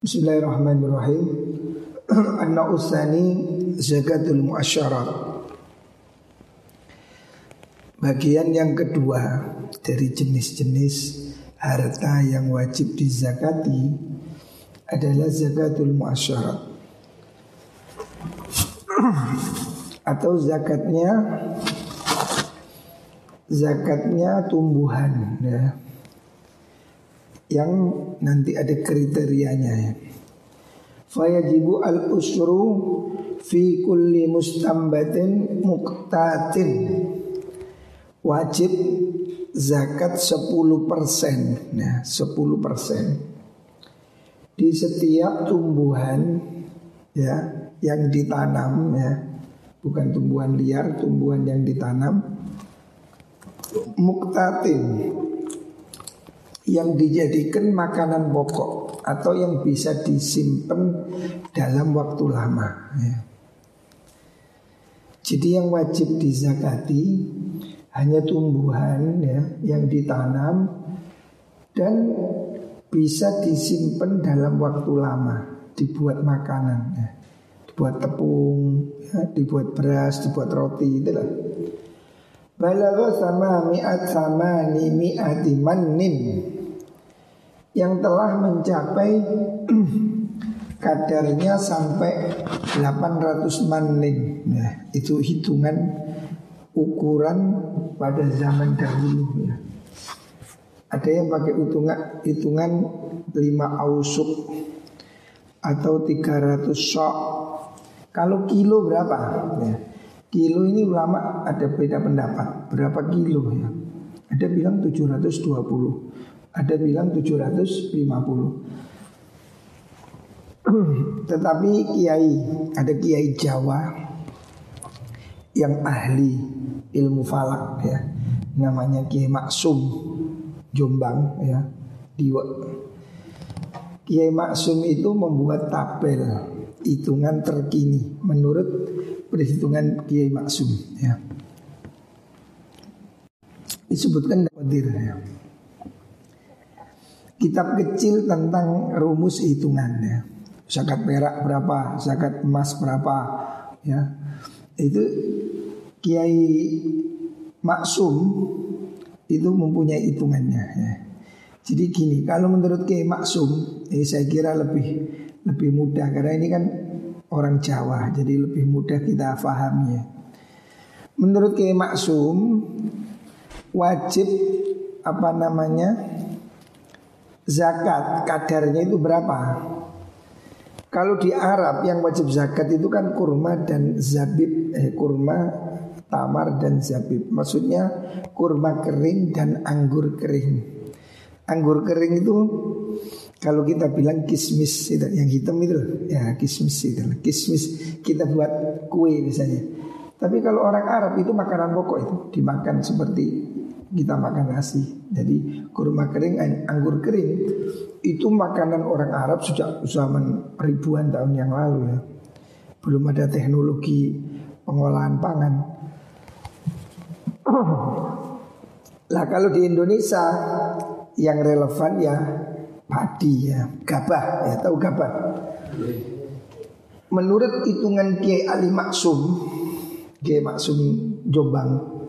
Bismillahirrahmanirrahim. Anna usani zakatul muasyarat. Bagian yang kedua dari jenis-jenis harta yang wajib dizakati adalah zakatul muasyarat. Atau zakatnya zakatnya tumbuhan ya yang nanti ada kriterianya ya. Fayajibu al usru fi kulli mustambatin muqtatin. Wajib zakat 10 persen. Ya 10 persen. Di setiap tumbuhan ya yang ditanam ya bukan tumbuhan liar tumbuhan yang ditanam muktatin yang dijadikan makanan pokok atau yang bisa disimpan dalam waktu lama. Ya. Jadi yang wajib dizakati hanya tumbuhan ya yang ditanam dan bisa disimpan dalam waktu lama, dibuat makanan, ya. dibuat tepung, ya, dibuat beras, dibuat roti, itulah. Balagha sama mi'at sama ni mi'ati mannin yang telah mencapai kadarnya sampai 800 mannin. Nah, itu hitungan ukuran pada zaman dahulu ya. Ada yang pakai hitungan hitungan 5 ausuk atau 300 sok. Kalau kilo berapa? Ya. Kilo ini ulama ada beda pendapat. Berapa kilo ya? Ada bilang 720. Ada bilang 750 Tetapi kiai Ada kiai Jawa Yang ahli ilmu falak ya. Namanya Kiai Maksum Jombang ya Diwa Kiai Maksum itu membuat tabel Hitungan terkini Menurut perhitungan Kiai Maksum ya. Disebutkan Qadir ya kitab kecil tentang rumus hitungannya. Zakat perak berapa, zakat emas berapa, ya. Itu Kiai Maksum itu mempunyai hitungannya ya. Jadi gini, kalau menurut Kiai Maksum, eh, saya kira lebih lebih mudah karena ini kan orang Jawa, jadi lebih mudah kita pahami ya. Menurut Kiai Maksum wajib apa namanya zakat kadarnya itu berapa? Kalau di Arab yang wajib zakat itu kan kurma dan zabib, eh, kurma, tamar dan zabib. Maksudnya kurma kering dan anggur kering. Anggur kering itu kalau kita bilang kismis yang hitam itu ya kismis itu kismis kita buat kue misalnya. Tapi kalau orang Arab itu makanan pokok itu dimakan seperti kita makan nasi. Jadi kurma kering, anggur kering itu makanan orang Arab sejak zaman ribuan tahun yang lalu ya. Belum ada teknologi pengolahan pangan. Lah kalau di Indonesia yang relevan ya padi ya, gabah ya tahu gabah. Menurut hitungan Kiai Ali Maksum, Kiai Maksum Jombang,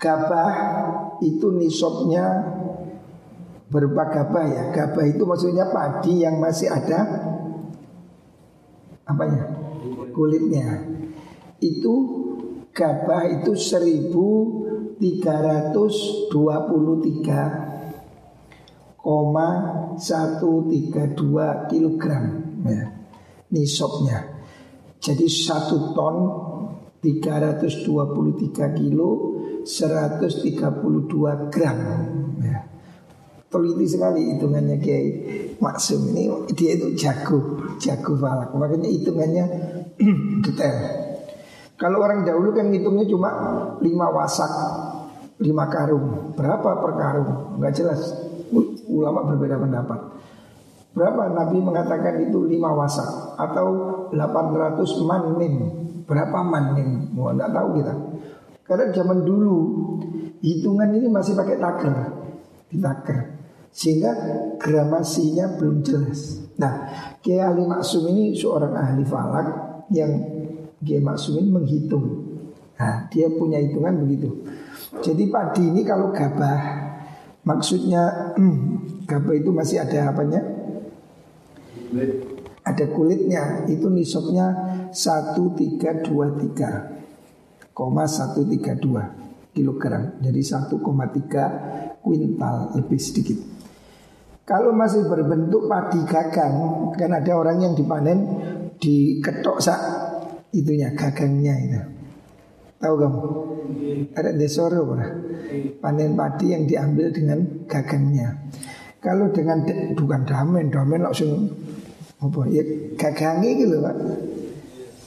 Gabah itu nisabnya berupa gabah ya. Gabah itu maksudnya padi yang masih ada apanya? Kulitnya. Itu gabah itu 1323,132 kilogram ya. Nisabnya. Jadi satu ton 323 kilo 132 gram ya. Teliti sekali hitungannya Kiai Maksum ini dia itu jago, jago falak. Makanya hitungannya detail. Kalau orang dahulu kan hitungnya cuma 5 wasak, 5 karung. Berapa per karung? Enggak jelas. Ulama berbeda pendapat. Berapa Nabi mengatakan itu 5 wasak atau 800 manin. Berapa manin? Mau enggak tahu kita. Karena zaman dulu hitungan ini masih pakai taker, di taker. Sehingga gramasinya belum jelas. Nah Kiai Ali Maksum ini seorang ahli falak Yang Kiai Maksum ini menghitung. Nah dia punya hitungan begitu. Jadi padi ini kalau gabah Maksudnya hmm, Gabah itu masih ada apanya? Ada kulitnya. Itu nisabnya 1323 koma 132 kilogram. Jadi 1,3 kuintal lebih sedikit. Kalau masih berbentuk padi gagang Kan ada orang yang dipanen Diketok sak. Itunya gagangnya itu. Tahu kamu? Ada desoro Panen padi yang diambil dengan gagangnya. Kalau dengan bukan damen Damen langsung apa ya gagangi gitu pak.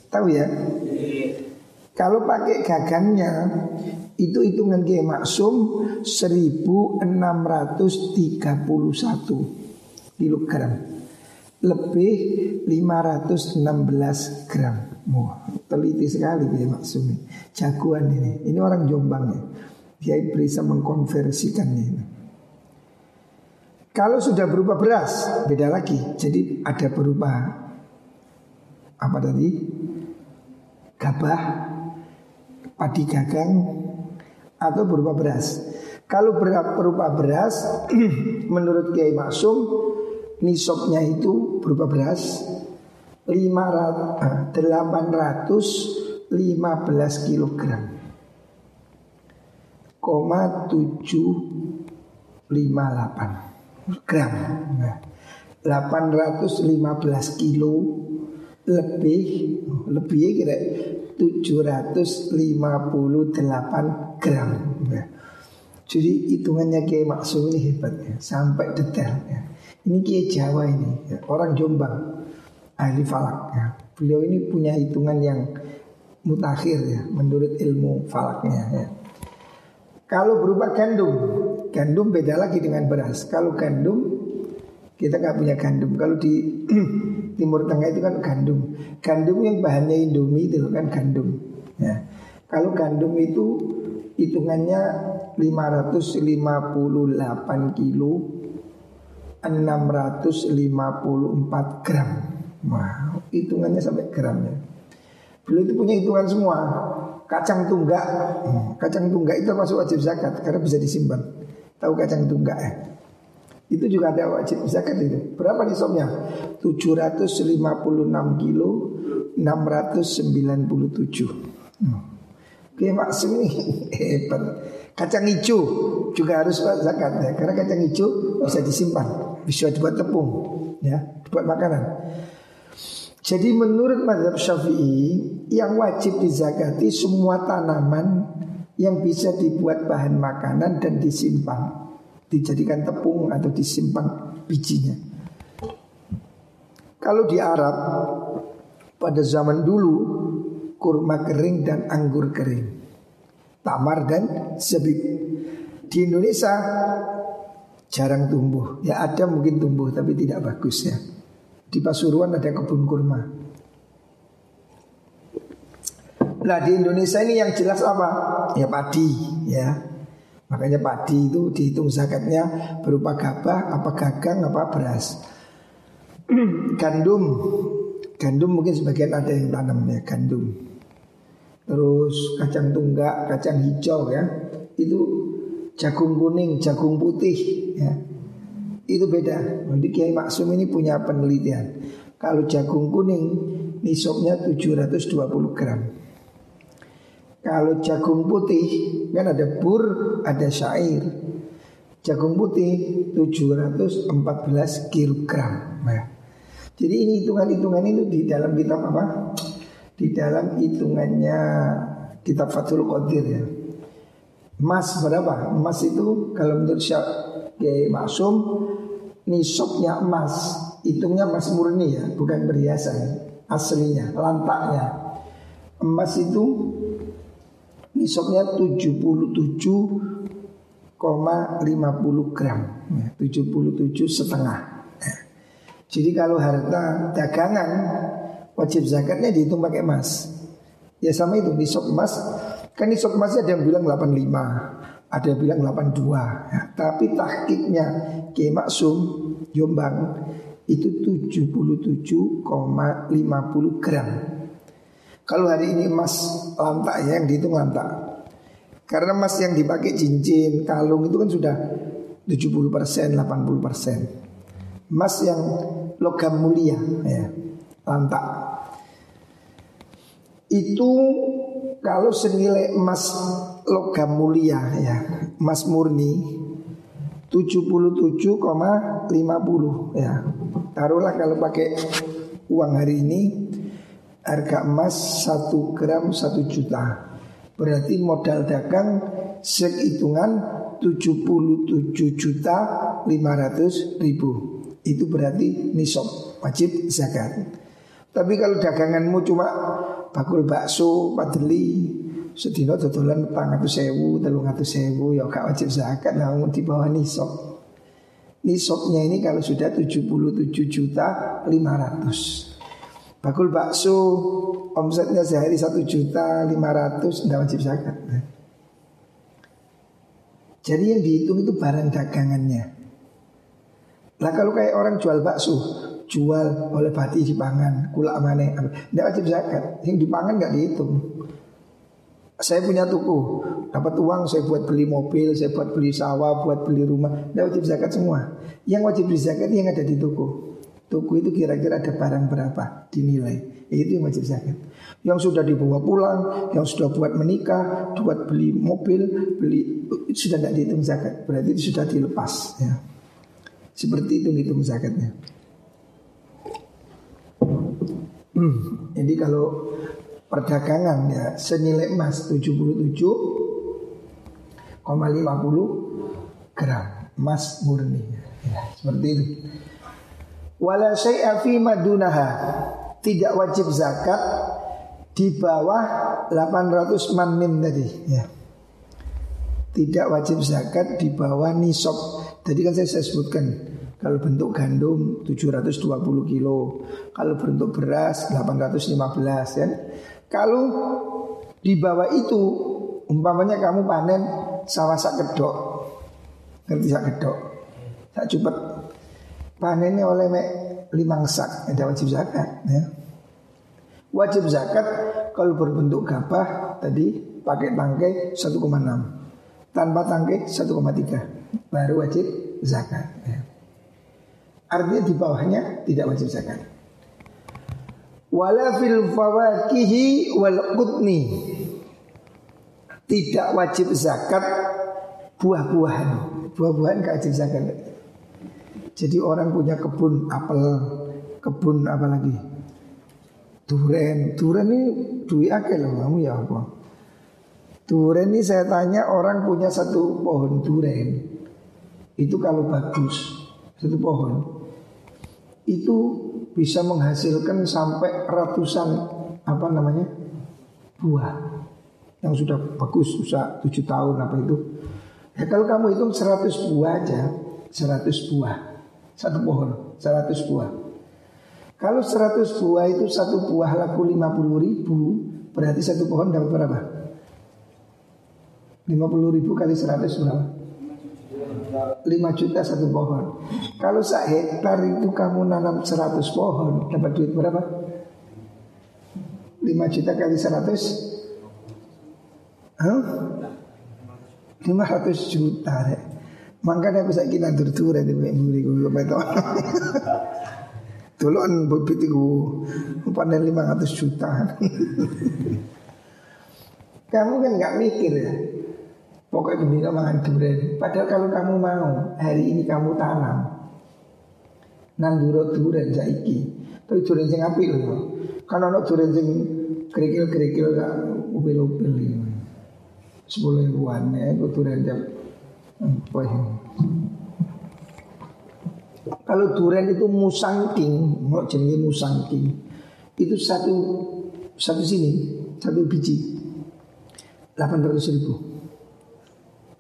Tahu ya kalau pakai gagangnya itu hitungan Kiai Maksum 1631 kilogram lebih 516 gram. Wah, teliti sekali Kiai Maksum ini. Jagoan ini. Ini orang Jombang ya. Dia bisa mengkonversikannya ini. Kalau sudah berupa beras, beda lagi. Jadi ada berupa apa tadi? Gabah, padi gagang, atau berupa beras. Kalau berupa beras, menurut Kiai Masum, nisabnya itu berupa beras 815 kilogram, koma 758 gram. Nah, 815 kilo lebih lebih kira 758 gram. Nah, jadi hitungannya kayak maksud ini hebatnya sampai detail. Ya. Ini kiai Jawa ini, ya. orang Jombang, ahli falak. Ya. Beliau ini punya hitungan yang mutakhir ya, menurut ilmu falaknya. Ya. Kalau berupa gandum, Gandum beda lagi dengan beras. Kalau gandum kita nggak punya gandum. Kalau di Timur Tengah itu kan gandum. Gandum yang bahannya Indomie itu kan gandum. Ya. Kalau gandum itu hitungannya 558 kilo 654 gram. Wah, hitungannya sampai gram ya. Beliau itu punya hitungan semua. Kacang tunggak, kacang tunggak itu masuk wajib zakat karena bisa disimpan. Tahu kacang tunggak ya? Itu juga ada wajib zakat itu. Berapa nisabnya? 756 kilo 697. Hmm. Oke maksum ini hebat. Kacang hijau juga harus zakat ya. Karena kacang hijau bisa disimpan, bisa dibuat tepung, ya, dibuat makanan. Jadi menurut madhab syafi'i yang wajib dizakati semua tanaman yang bisa dibuat bahan makanan dan disimpan, dijadikan tepung atau disimpan bijinya. Kalau di Arab pada zaman dulu kurma kering dan anggur kering, tamar dan zabib. Di Indonesia jarang tumbuh, ya ada mungkin tumbuh tapi tidak bagus ya. Di Pasuruan ada kebun kurma, Nah di Indonesia ini yang jelas apa? Ya padi ya. Makanya padi itu dihitung zakatnya berupa gabah, apa gagang, apa beras. gandum, gandum mungkin sebagian ada yang tanam ya gandum. Terus kacang tunggak, kacang hijau ya, itu jagung kuning, jagung putih ya. Itu beda. Nanti Kiai Maksum ini punya penelitian. Kalau jagung kuning nisabnya 720 gram. Kalau jagung putih kan ada bur, ada syair. Jagung putih 714 kilogram. Nah, jadi ini hitungan-hitungan itu di dalam kitab apa? Di dalam hitungannya kitab Fathul Qadir ya. Emas berapa? Emas itu kalau menurut Syekh Maksum nisabnya emas, hitungnya emas murni ya, bukan perhiasan aslinya, lantaknya. Emas itu nisabnya 77,50 gram. Ya, 77 setengah. Ya. Jadi kalau harta dagangan wajib zakatnya dihitung pakai emas. Ya sama itu nisab emas. Kan nisab emasnya ada yang bilang 85 ada yang bilang 82 ya. Tapi tahkiknya Kiai Maksum Jombang itu 77,50 gram Kalau hari ini emas lantak ya yang dihitung lantak. Karena emas yang dipakai cincin, kalung itu kan sudah 70 persen, 80 persen. Emas yang logam mulia ya, lantak. Itu kalau senilai emas logam mulia ya, emas murni 77,50 ya. Taruhlah kalau pakai uang hari ini harga emas 1 gram 1 juta. Berarti modal dagang sehitungan 77 juta 500 ribu. Itu berarti nisab wajib zakat. Tapi kalau daganganmu cuma bakul bakso, padeli, sedino dodolan pang sewu, telung atau sewu, ya gak wajib zakat, namun di bawah nisab. Nisabnya ini kalau sudah 77 juta 500 Bakul bakso omsetnya sehari 1 juta 500 tidak wajib zakat Jadi yang dihitung itu barang dagangannya Lah kalau kayak orang jual bakso Jual oleh bati dipangan Kulak mana Tidak wajib zakat Yang dipangan nggak dihitung saya punya tuku, dapat uang saya buat beli mobil, saya buat beli sawah, buat beli rumah, tidak wajib zakat semua. Yang wajib zakat yang ada di tuku. Tuku itu kira-kira ada barang berapa dinilai, itu yang wajib zakat. Yang sudah dibawa pulang, yang sudah buat menikah, buat beli mobil, beli sudah tidak dihitung zakat, berarti itu sudah dilepas. Ya. Seperti itu hitung zakatnya. Hmm, jadi kalau perdagangan ya senilai emas 77,50 gram emas murni ya, seperti itu. Wala syai'a fi madunaha tidak wajib zakat di bawah 800 man min tadi ya. Tidak wajib zakat di bawah nisab. Tadi kan saya, saya sebutkan kalau bentuk gandum 720 kilo, kalau bentuk beras 815 ya. Kalau di bawah itu umpamanya kamu panen sawah sak kedok. Ngerti sak kedok? Sak cepet panennya oleh mek limang sak. Ada wajib zakat ya. Wajib zakat kalau berbentuk gabah tadi pakai tangkai 1,6 tanpa tangkai 1,3 baru wajib zakat ya. Artinya di bawahnya tidak wajib zakat. Wala fil fawakihi wal qutni. Tidak wajib zakat buah-buahan. Buah-buahan gak wajib zakat jadi orang punya kebun apel kebun apa lagi? Duren. Duren ini duit akeh loh kamu ya apa? Duren ini saya tanya orang punya satu pohon duren. Itu kalau bagus satu pohon itu bisa menghasilkan sampai ratusan apa namanya? Buah. Yang sudah bagus usaha tujuh tahun apa itu. Ya kalau kamu hitung 100 buah aja 100 buah satu pohon 100 buah kalau 100 buah itu satu buah laku 50 ribu berarti satu pohon dapat berapa 50 ribu kali 100 berapa 5 juta satu pohon. Kalau sak hektar itu kamu nanam 100 pohon, dapat duit berapa? 5 juta kali 100 huh? 500 juta deh. Makanya aku sakit nandur durian di beli gue betul. Tolong bibit itu panen 500 juta. Kamu kan nggak mikir ya Pokoknya gembira makan durian. Padahal kalau kamu mau hari ini kamu tanam nanduro durian saiki. Tapi durian sing apik loh. Karena ono durian sing kerikil-kerikil gak upil-upil ini. Sepuluh ribuan ya, itu durian jam. Kalau durian itu musangking, mau jenis musangking, itu satu satu sini, satu biji, 800 ribu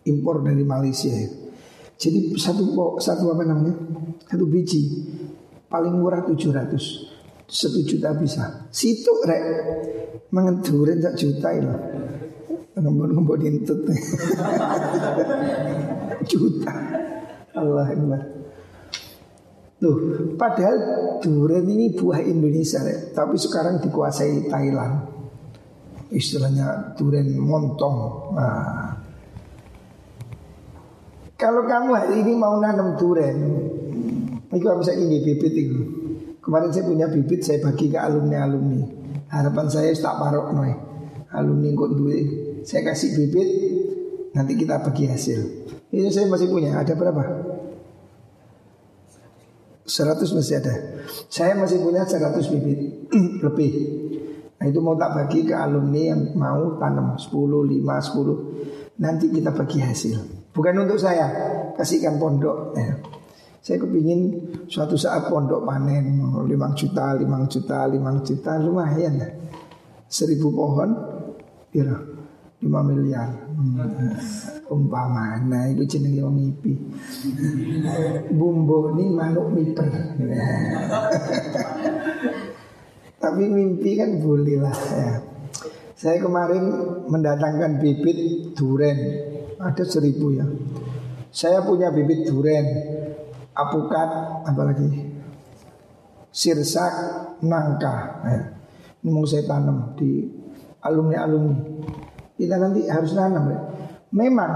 impor dari Malaysia ya. Jadi satu satu apa namanya? Satu biji paling murah 700 satu juta bisa. Situ rek mengendurin satu juta itu. Ngembon-ngembon intut juta Allah Akbar Tuh, padahal durian ini buah Indonesia, ya. tapi sekarang dikuasai Thailand. Istilahnya durian montong. Nah. Kalau kamu hari ini mau nanam durian, itu bisa ini bibit itu. Kemarin saya punya bibit, saya bagi ke alumni-alumni. Harapan saya tak parok noy. Alumni kok duit. Saya kasih bibit, nanti kita bagi hasil. Ini saya masih punya. Ada berapa? 100 masih ada Saya masih punya 100 bibit Lebih Nah itu mau tak bagi ke alumni yang mau tanam 10, 5, 10 Nanti kita bagi hasil Bukan untuk saya Kasihkan pondok ya. Saya kepingin suatu saat pondok panen 5 juta, 5 juta, 5 juta Lumayan ya Seribu pohon 5 miliar. Hmm. umpamana itu jenenge wong ngipi bumbu ini manuk miper. Tapi mimpi kan boleh lah ya. Saya kemarin mendatangkan bibit duren. Ada seribu ya. Saya punya bibit duren. Apukat apalagi sirsak nangka. Ya. ini mau saya tanam di alumni-alumni kita nanti harus nanam ya. Memang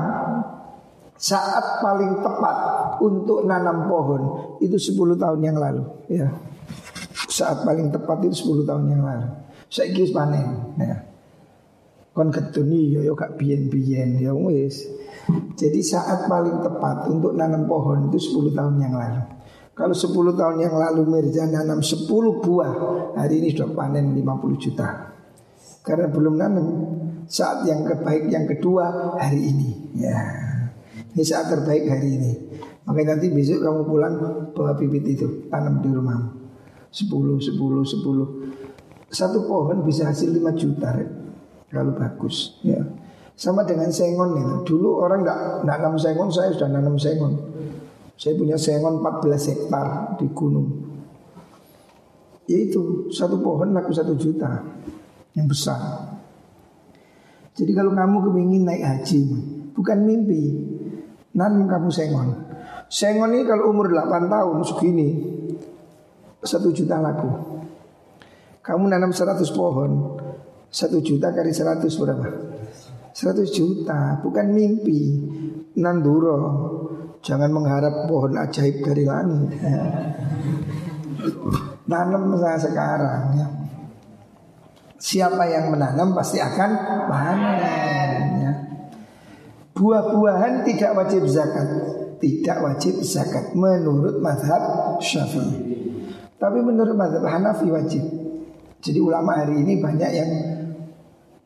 saat paling tepat untuk nanam pohon itu 10 tahun yang lalu ya. Saat paling tepat itu 10 tahun yang lalu. Saya kira panen ya. Kon ketuni yo yo gak biyen-biyen ya wis. Jadi saat paling tepat untuk nanam pohon itu 10 tahun yang lalu. Kalau 10 tahun yang lalu Mirza nanam 10 buah, hari ini sudah panen 50 juta. Karena belum nanam saat yang terbaik yang kedua hari ini. Ya, ini saat terbaik hari ini. Makanya nanti besok kamu pulang bawa bibit itu tanam di rumah. 10, 10, 10 Satu pohon bisa hasil 5 juta ya. Kalau bagus ya. Sama dengan sengon ya. Dulu orang nggak nggak nanam sengon, saya sudah nanam sengon. Saya punya sengon 14 hektar di gunung. Yaitu satu pohon laku satu juta yang besar. Jadi kalau kamu kepingin naik haji Bukan mimpi. Nanam kamu sengon. Sengon ini kalau umur 8 tahun segini Satu juta laku. Kamu nanam 100 pohon Satu juta kali 100 berapa? 100 juta Bukan mimpi. Nanduro Jangan mengharap pohon ajaib dari langit. Tanam sekarang ya Siapa yang menanam pasti akan panen ya. Buah-buahan tidak wajib zakat Tidak wajib zakat Menurut madhab syafi'i. Tapi menurut madhab Hanafi wajib. Jadi ulama hari ini banyak yang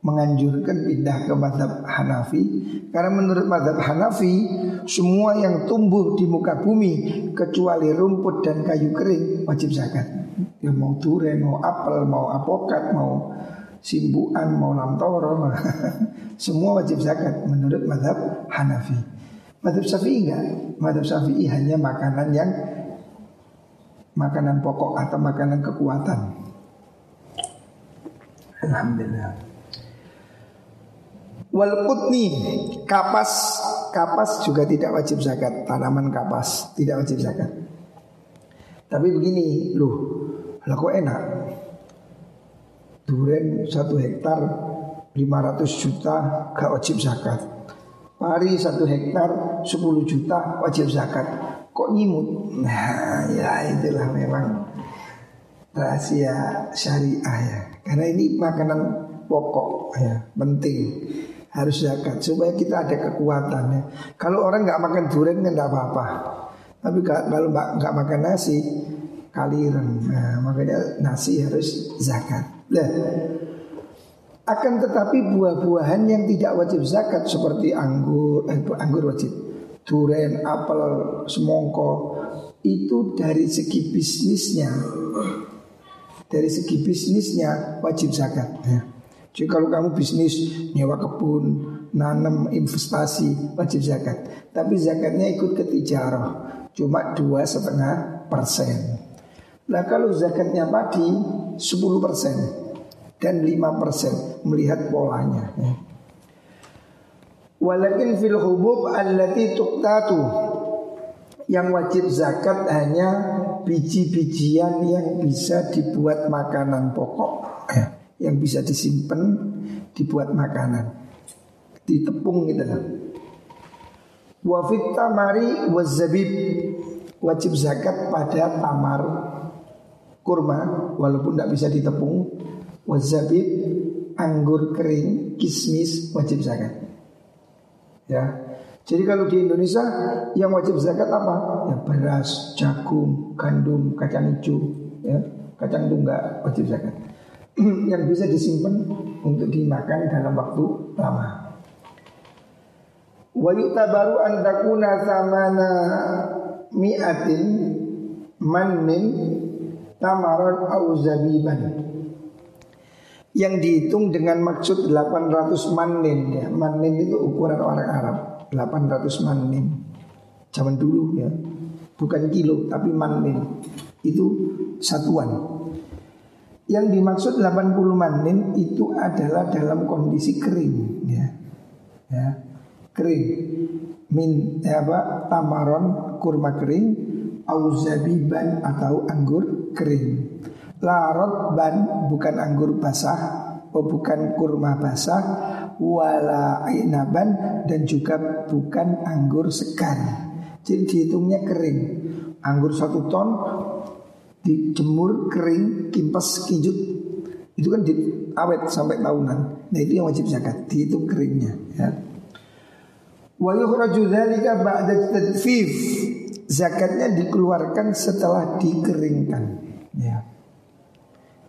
Menganjurkan pindah ke madhab Hanafi. Karena menurut madhab Hanafi Semua yang tumbuh di muka bumi Kecuali rumput dan kayu kering Wajib zakat. Ya mau durian, mau apel, mau apokat, mau simbuan, mau lamtoro Semua wajib zakat menurut madhab Hanafi. Madhab Syafi'i enggak? Madhab Syafi'i hanya makanan yang Makanan pokok atau makanan kekuatan. Alhamdulillah. Wal putni kapas kapas juga tidak wajib zakat. Tanaman kapas tidak wajib zakat. Tapi begini loh lah kok enak? Duren satu hektar 500 juta gak wajib zakat. Pari satu hektar 10 juta wajib zakat. Kok nyimut? Nah ya itulah memang rahasia syariah ya. Karena ini makanan pokok ya penting harus zakat supaya kita ada kekuatan ya. Kalau orang nggak makan durian kan nggak apa-apa, tapi kalau nggak makan nasi kaliran. Nah, makanya nasi harus zakat. Nah, akan tetapi buah-buahan yang tidak wajib zakat seperti anggur, eh, anggur wajib, durian, apel, semongko itu dari segi bisnisnya, dari segi bisnisnya wajib zakat. Ya. Jadi kalau kamu bisnis nyewa kebun, nanam investasi wajib zakat. Tapi zakatnya ikut ke tijarah, cuma dua setengah persen. Nah kalau zakatnya padi 10% dan 5% melihat polanya. Ya. Walakin fil hubub allati tuqtatu yang wajib zakat hanya biji-bijian yang bisa dibuat makanan pokok ya, yang bisa disimpan dibuat makanan ditepung gitu lah. Wafit tamari wazabib wajib zakat pada tamar kurma walaupun tidak bisa ditepung wazabib anggur kering kismis wajib zakat Ya. Jadi kalau di Indonesia yang wajib zakat apa? Ya beras, jagung, gandum, kacang hijau, ya. Kacang itu enggak wajib zakat. yang bisa disimpan untuk dimakan dalam waktu lama. Wa yutabaru an takuna samana mi'atin mannin tamaran au zabiban. Yang dihitung dengan maksud 800 manin ya. Manin itu ukuran orang Arab. 800 manin Zaman dulu ya. Bukan kilo tapi manin Itu satuan Yang dimaksud 80 manin itu adalah dalam kondisi kering ya, ya Kering. Min ya apa, tamaron kurma kering Auzabiban atau anggur kering. Larot ban bukan anggur basah Oh bukan kurma basah Wala inaban Dan juga bukan anggur segar. Jadi dihitungnya kering. Anggur satu ton Dijemur kering Kimpas kijut Itu kan di, awet sampai tahunan Nah itu yang wajib zakat Dihitung keringnya ya. Wa yukhraju dzalika ba'da tadfif. Zakatnya dikeluarkan setelah dikeringkan. Ya.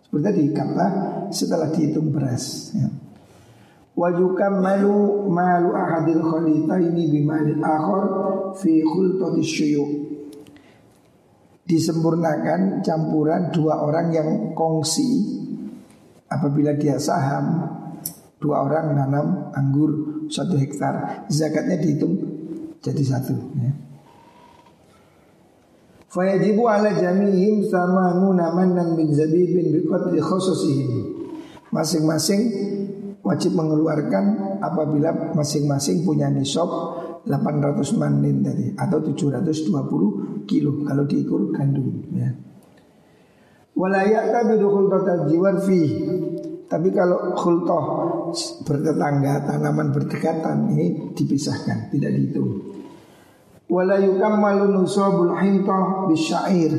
Seperti tadi kata setelah dihitung beras ya. Wa yukammalu malu ahadil khalitaini bimalil akhar fi khultati syuyuk Disempurnakan campuran dua orang yang kongsi. Apabila dia saham Dua orang nanam anggur satu hektar. Zakatnya dihitung jadi satu ya. Fayajibu ala jami'ihim sama nunaman dan bin zabibin biqadri khususihim. Masing-masing wajib mengeluarkan apabila masing-masing punya nisab 800 manin tadi atau 720 kilo kalau diukur gandum ya. Walayak tapi total jiwar fi tapi kalau khultoh bertetangga tanaman berdekatan ini dipisahkan tidak dihitung wala yukammalu nusabul hintah bisyair.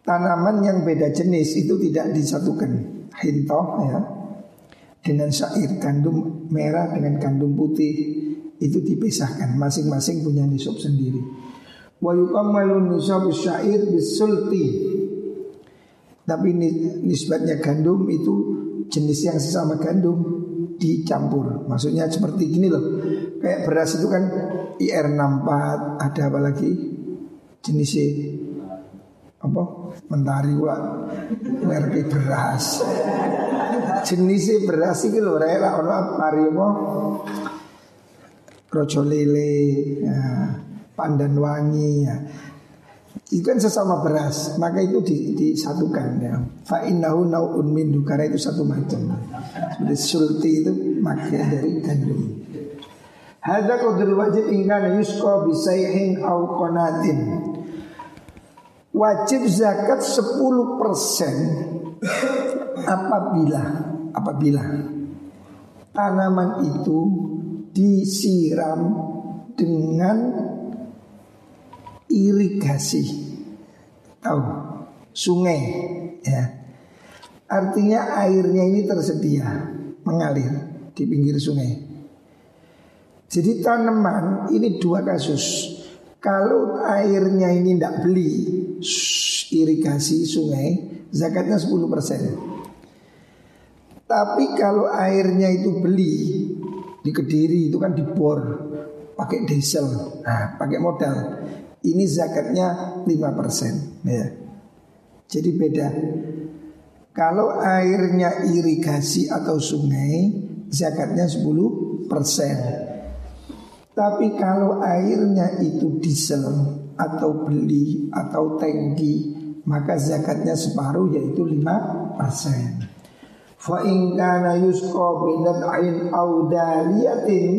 Tanaman yang beda jenis itu tidak disatukan. Hintah ya dengan syair gandum merah dengan gandum putih itu dipisahkan masing-masing punya nisab sendiri. Wa yukammalu nusabul syair bisulti. Tapi nisbatnya gandum itu jenis yang sesama gandum dicampur. Maksudnya seperti gini loh. Kayak beras itu kan IR64 ada apa lagi jenisnya apa mentari wa merek beras jenisnya beras itu loh rela ono apa rojo lele ya, pandan wangi ya. itu kan sesama beras maka itu disatukan ya fa innahu nauun min karena itu satu macam seperti sulti itu makanya dari gandum Hadza qadrul wajib ingkana yusqa bisaihin au qanatin. Wajib zakat 10% apabila apabila tanaman itu disiram dengan irigasi tahu sungai ya artinya airnya ini tersedia mengalir di pinggir sungai jadi tanaman ini dua kasus. Kalau airnya ini tidak beli irigasi sungai, zakatnya 10%. Tapi kalau airnya itu beli di Kediri itu kan dibor pakai diesel, nah, pakai modal. Ini zakatnya 5%. Ya. Jadi beda. Kalau airnya irigasi atau sungai, zakatnya 10%. Tapi kalau airnya itu diesel atau beli atau tangki maka zakatnya separuh yaitu 5 persen. Fa in kana yusqa binad'in audaliyatin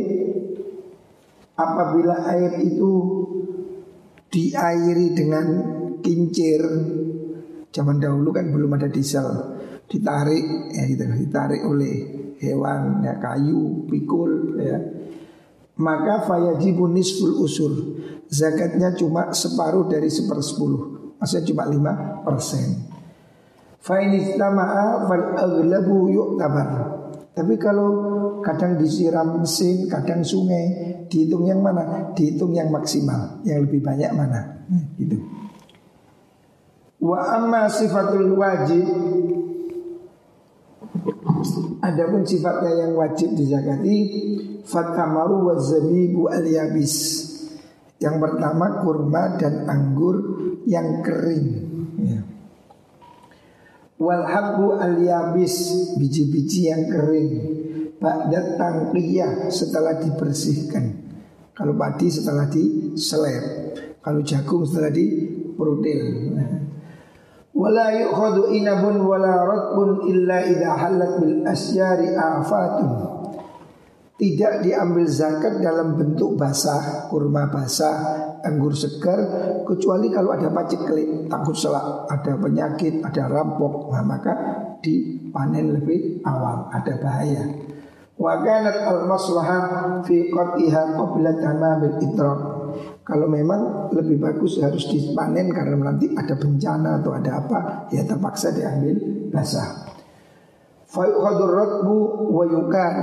apabila air itu diairi dengan kincir. Zaman dahulu kan belum ada diesel. Ditarik ya gitu ditarik oleh hewan ya kayu pikul ya. Maka fayajibun nisful usur. Zakatnya cuma separuh dari sepersepuluh. Maksudnya cuma lima persen Fa'inistama'a fal aglabu yu'tabar Tapi kalau kadang disiram mesin, kadang sungai Dihitung yang mana? Dihitung yang maksimal Yang lebih banyak mana? Hmm, gitu Wa amma sifatul wajib Adapun sifatnya yang wajib dizakati Fatamaru wa zabibu al yabis Yang pertama kurma dan anggur yang kering ya. Wal habbu al yabis biji-biji yang kering. Ba'da tangqiyah setelah dibersihkan. Kalau padi setelah diselep. Kalau jagung setelah diperutil. Wala yukhadu inabun wala ratbun illa idha halat bil asyari afatun. Tidak diambil zakat dalam bentuk basah, kurma basah, anggur segar kecuali kalau ada paceklik, takut selak, ada penyakit, ada rampok, nah, maka dipanen lebih awal, ada bahaya. Wa kanat al maslahah fi qatiha qabla tamamil idrak. Kalau memang lebih bagus harus dipanen karena nanti ada bencana atau ada apa, ya terpaksa diambil basah. Fayuhadur ratbu wa yukar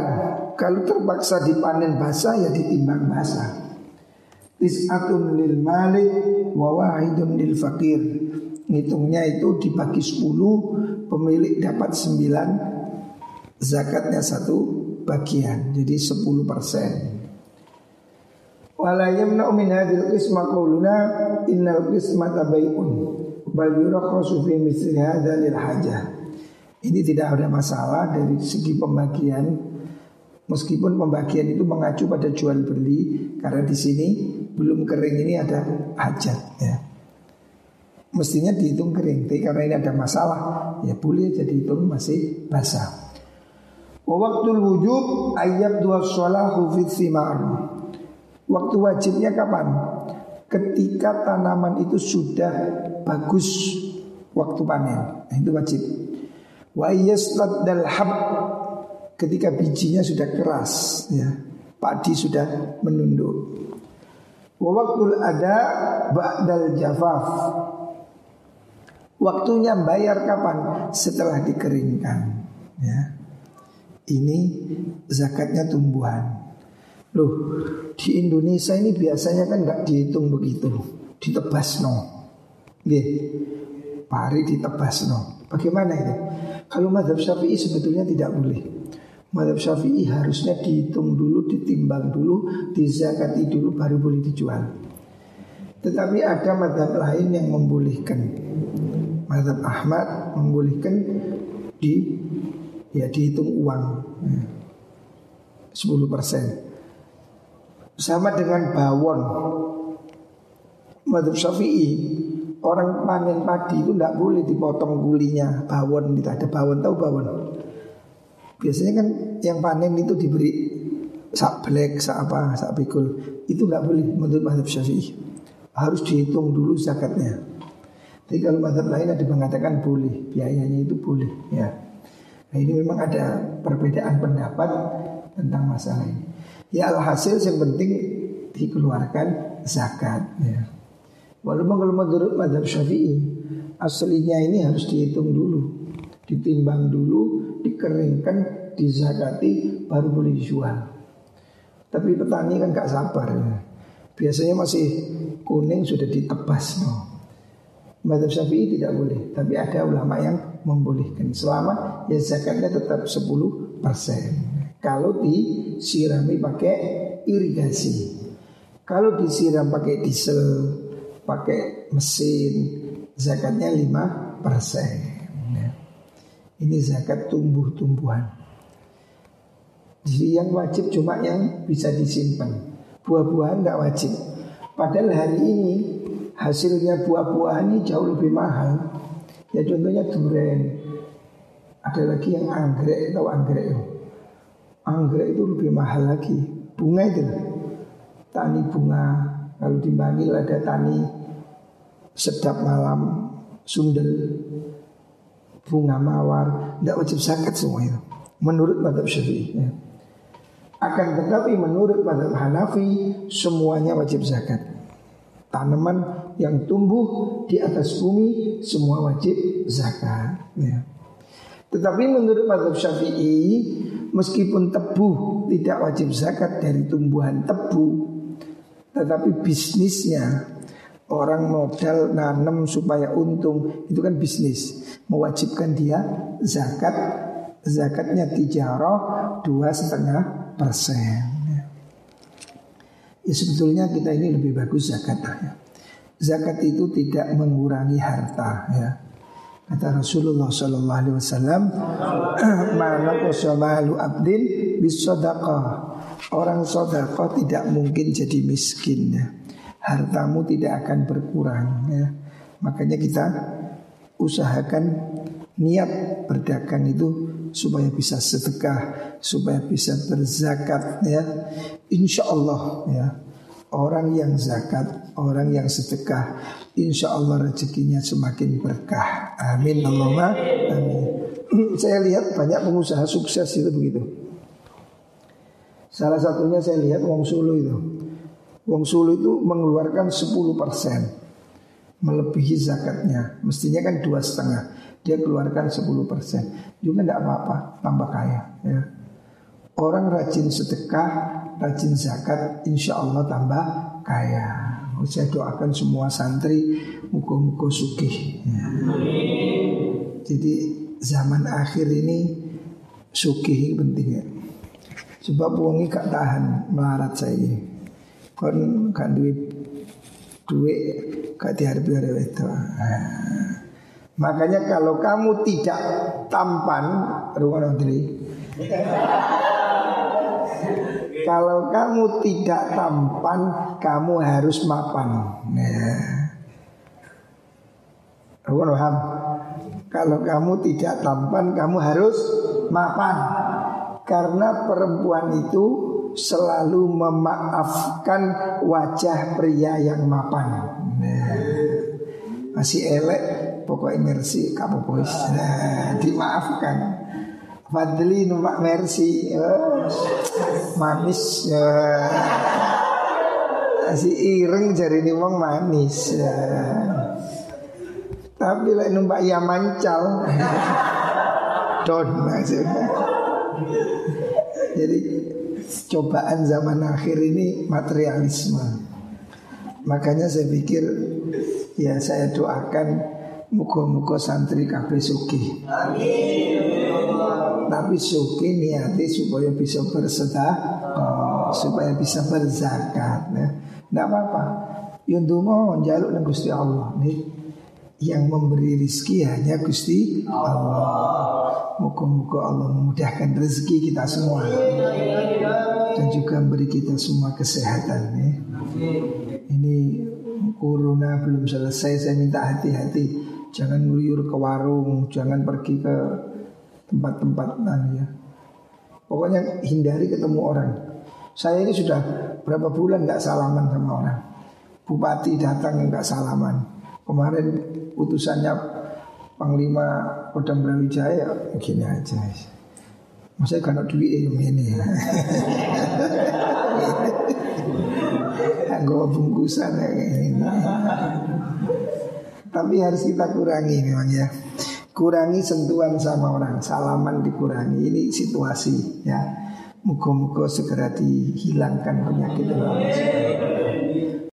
Kalau terpaksa dipanen basah ya ditimbang basah. Tis'atun lil malik wa wahidun lil fakir Ngitungnya itu dibagi 10 Pemilik dapat 9 Zakatnya satu bagian Jadi 10 persen. Wala yamna'u min hadil qisma qawluna Innal qisma tabayun Bal yurakhasu fi misli hadha lil hajah. Ini tidak ada masalah dari segi pembagian Meskipun pembagian itu mengacu pada jual beli Karena di sini belum kering ini ada hajat ya. Mestinya dihitung kering Tapi karena ini ada masalah Ya boleh jadi hitung masih basah Waktu wujud ayat dua sholahu fit simar Waktu wajibnya kapan? Ketika tanaman itu sudah bagus waktu panen nah, Itu wajib Wa dal hab ketika bijinya sudah keras ya. Padi sudah menunduk. Wa waktul ada ba'dal jafaf. Waktunya bayar kapan? Setelah dikeringkan ya. Ini zakatnya tumbuhan. Loh, di Indonesia ini biasanya kan nggak dihitung begitu, ditebas no. Nggih. Pari ditebas no. Bagaimana itu? Kalau madhab syafi'i sebetulnya tidak boleh Madhab syafi'i harusnya dihitung dulu, ditimbang dulu, dizakati dulu baru boleh dijual. Tetapi ada madhab lain yang membolehkan. Madhab Ahmad membolehkan di ya dihitung uang ya, 10 persen. Sama dengan bawon. Madhab syafi'i Orang panen padi itu tidak boleh dipotong gulinya Bawon itu ada bawon tahu bawon Biasanya kan yang panen itu diberi sak black, sak apa, sak pikul. Itu nggak boleh menurut madhab syafi'i. Harus dihitung dulu zakatnya. Tapi kalau madhab lain ada mengatakan boleh Biayanya itu boleh ya. Nah ini memang ada perbedaan pendapat tentang masalah ini. Ya alhasil yang penting dikeluarkan zakat ya. Walaupun kalau menurut madhab syafi'i Aslinya ini harus dihitung dulu Ditimbang dulu Dikeringkan Dizakati Baru boleh dijual Tapi petani kan gak sabar ya. Biasanya masih kuning sudah ditebas no. Madhab syafi'i tidak boleh Tapi ada ulama yang membolehkan Selama ya zakatnya tetap 10% Kalau disirami pakai irigasi Kalau disiram pakai diesel pakai mesin zakatnya 5 persen. Ya. Ini zakat tumbuh-tumbuhan. Jadi yang wajib cuma yang bisa disimpan. Buah-buahan nggak wajib. Padahal hari ini hasilnya buah-buahan ini jauh lebih mahal. Ya contohnya durian. Ada lagi yang anggrek atau anggrek. Anggrek itu lebih mahal lagi. Bunga itu. Tani bunga. Kalau di Bangil ada tani sedap malam, sundel, bunga mawar, tidak wajib zakat semua itu. Menurut madhab syafi'i. Ya. Akan tetapi menurut madhab Hanafi semuanya wajib zakat. Tanaman yang tumbuh di atas bumi semua wajib zakat. Ya. Tetapi menurut madhab Syafi'i meskipun tebu tidak wajib zakat dari tumbuhan tebu, tetapi bisnisnya orang modal nanam supaya untung itu kan bisnis mewajibkan dia zakat zakatnya tijarah dua setengah persen. Ya sebetulnya kita ini lebih bagus zakat ya. Zakat itu tidak mengurangi harta ya. Kata Rasulullah Sallallahu Alaihi Wasallam, mana malu abdin bis Orang sodako tidak mungkin jadi miskin ya. Hartamu tidak akan berkurang ya. Makanya kita usahakan niat berdagang itu supaya bisa sedekah, supaya bisa berzakat ya. Insya Allah ya. Orang yang zakat, orang yang sedekah, insya Allah rezekinya semakin berkah. Amin Allahumma amin. saya lihat banyak pengusaha sukses itu begitu. Salah satunya saya lihat Wong Sulu itu. Wong Sulu itu mengeluarkan 10% melebihi zakatnya. Mestinya kan dua setengah dia keluarkan 10% juga tidak apa-apa tambah kaya ya. orang rajin sedekah rajin zakat insya Allah tambah kaya saya doakan semua santri muka-muka sugih ya. jadi zaman akhir ini sugih penting ya sebab wongi gak tahan melarat saya kon kan duit duit gak diharap-harap itu Makanya kalau kamu tidak tampan, ruang Kalau kamu tidak tampan, kamu harus mapan. Nah. Kalau kamu tidak tampan, kamu harus mapan. Karena perempuan itu selalu memaafkan wajah pria yang mapan. Nah. Masih elek pokoknya mercy kamu pois nah, dimaafkan Fadli numpak mercy uh, manis uh, si ireng jari ini wong manis uh. tapi lah numpak ya mancal don maksudnya jadi cobaan zaman akhir ini materialisme makanya saya pikir ya saya doakan Muka-muka santri kabeh suki. Tapi suki niati supaya bisa bersedekah, oh, supaya bisa berzakat. Ya. Tidak apa-apa. Yang dungo jaluk dan Gusti Allah nih. Yang memberi rizki hanya Gusti Allah. Muka-muka Allah memudahkan rezeki kita semua dan juga memberi kita semua kesehatan nih. Ini corona belum selesai, saya minta hati-hati Jangan ngeluyur ke warung, jangan pergi ke tempat-tempat ya. Pokoknya hindari ketemu orang. Saya ini sudah berapa bulan nggak salaman sama orang. Bupati datang nggak salaman. Kemarin utusannya Panglima Kodam Brawijaya gini aja. Masa kan duit yang ini. Gue bungkusan kayak ini. Tapi harus kita kurangi memang ya Kurangi sentuhan sama orang Salaman dikurangi Ini situasi ya Muka-muka segera dihilangkan penyakit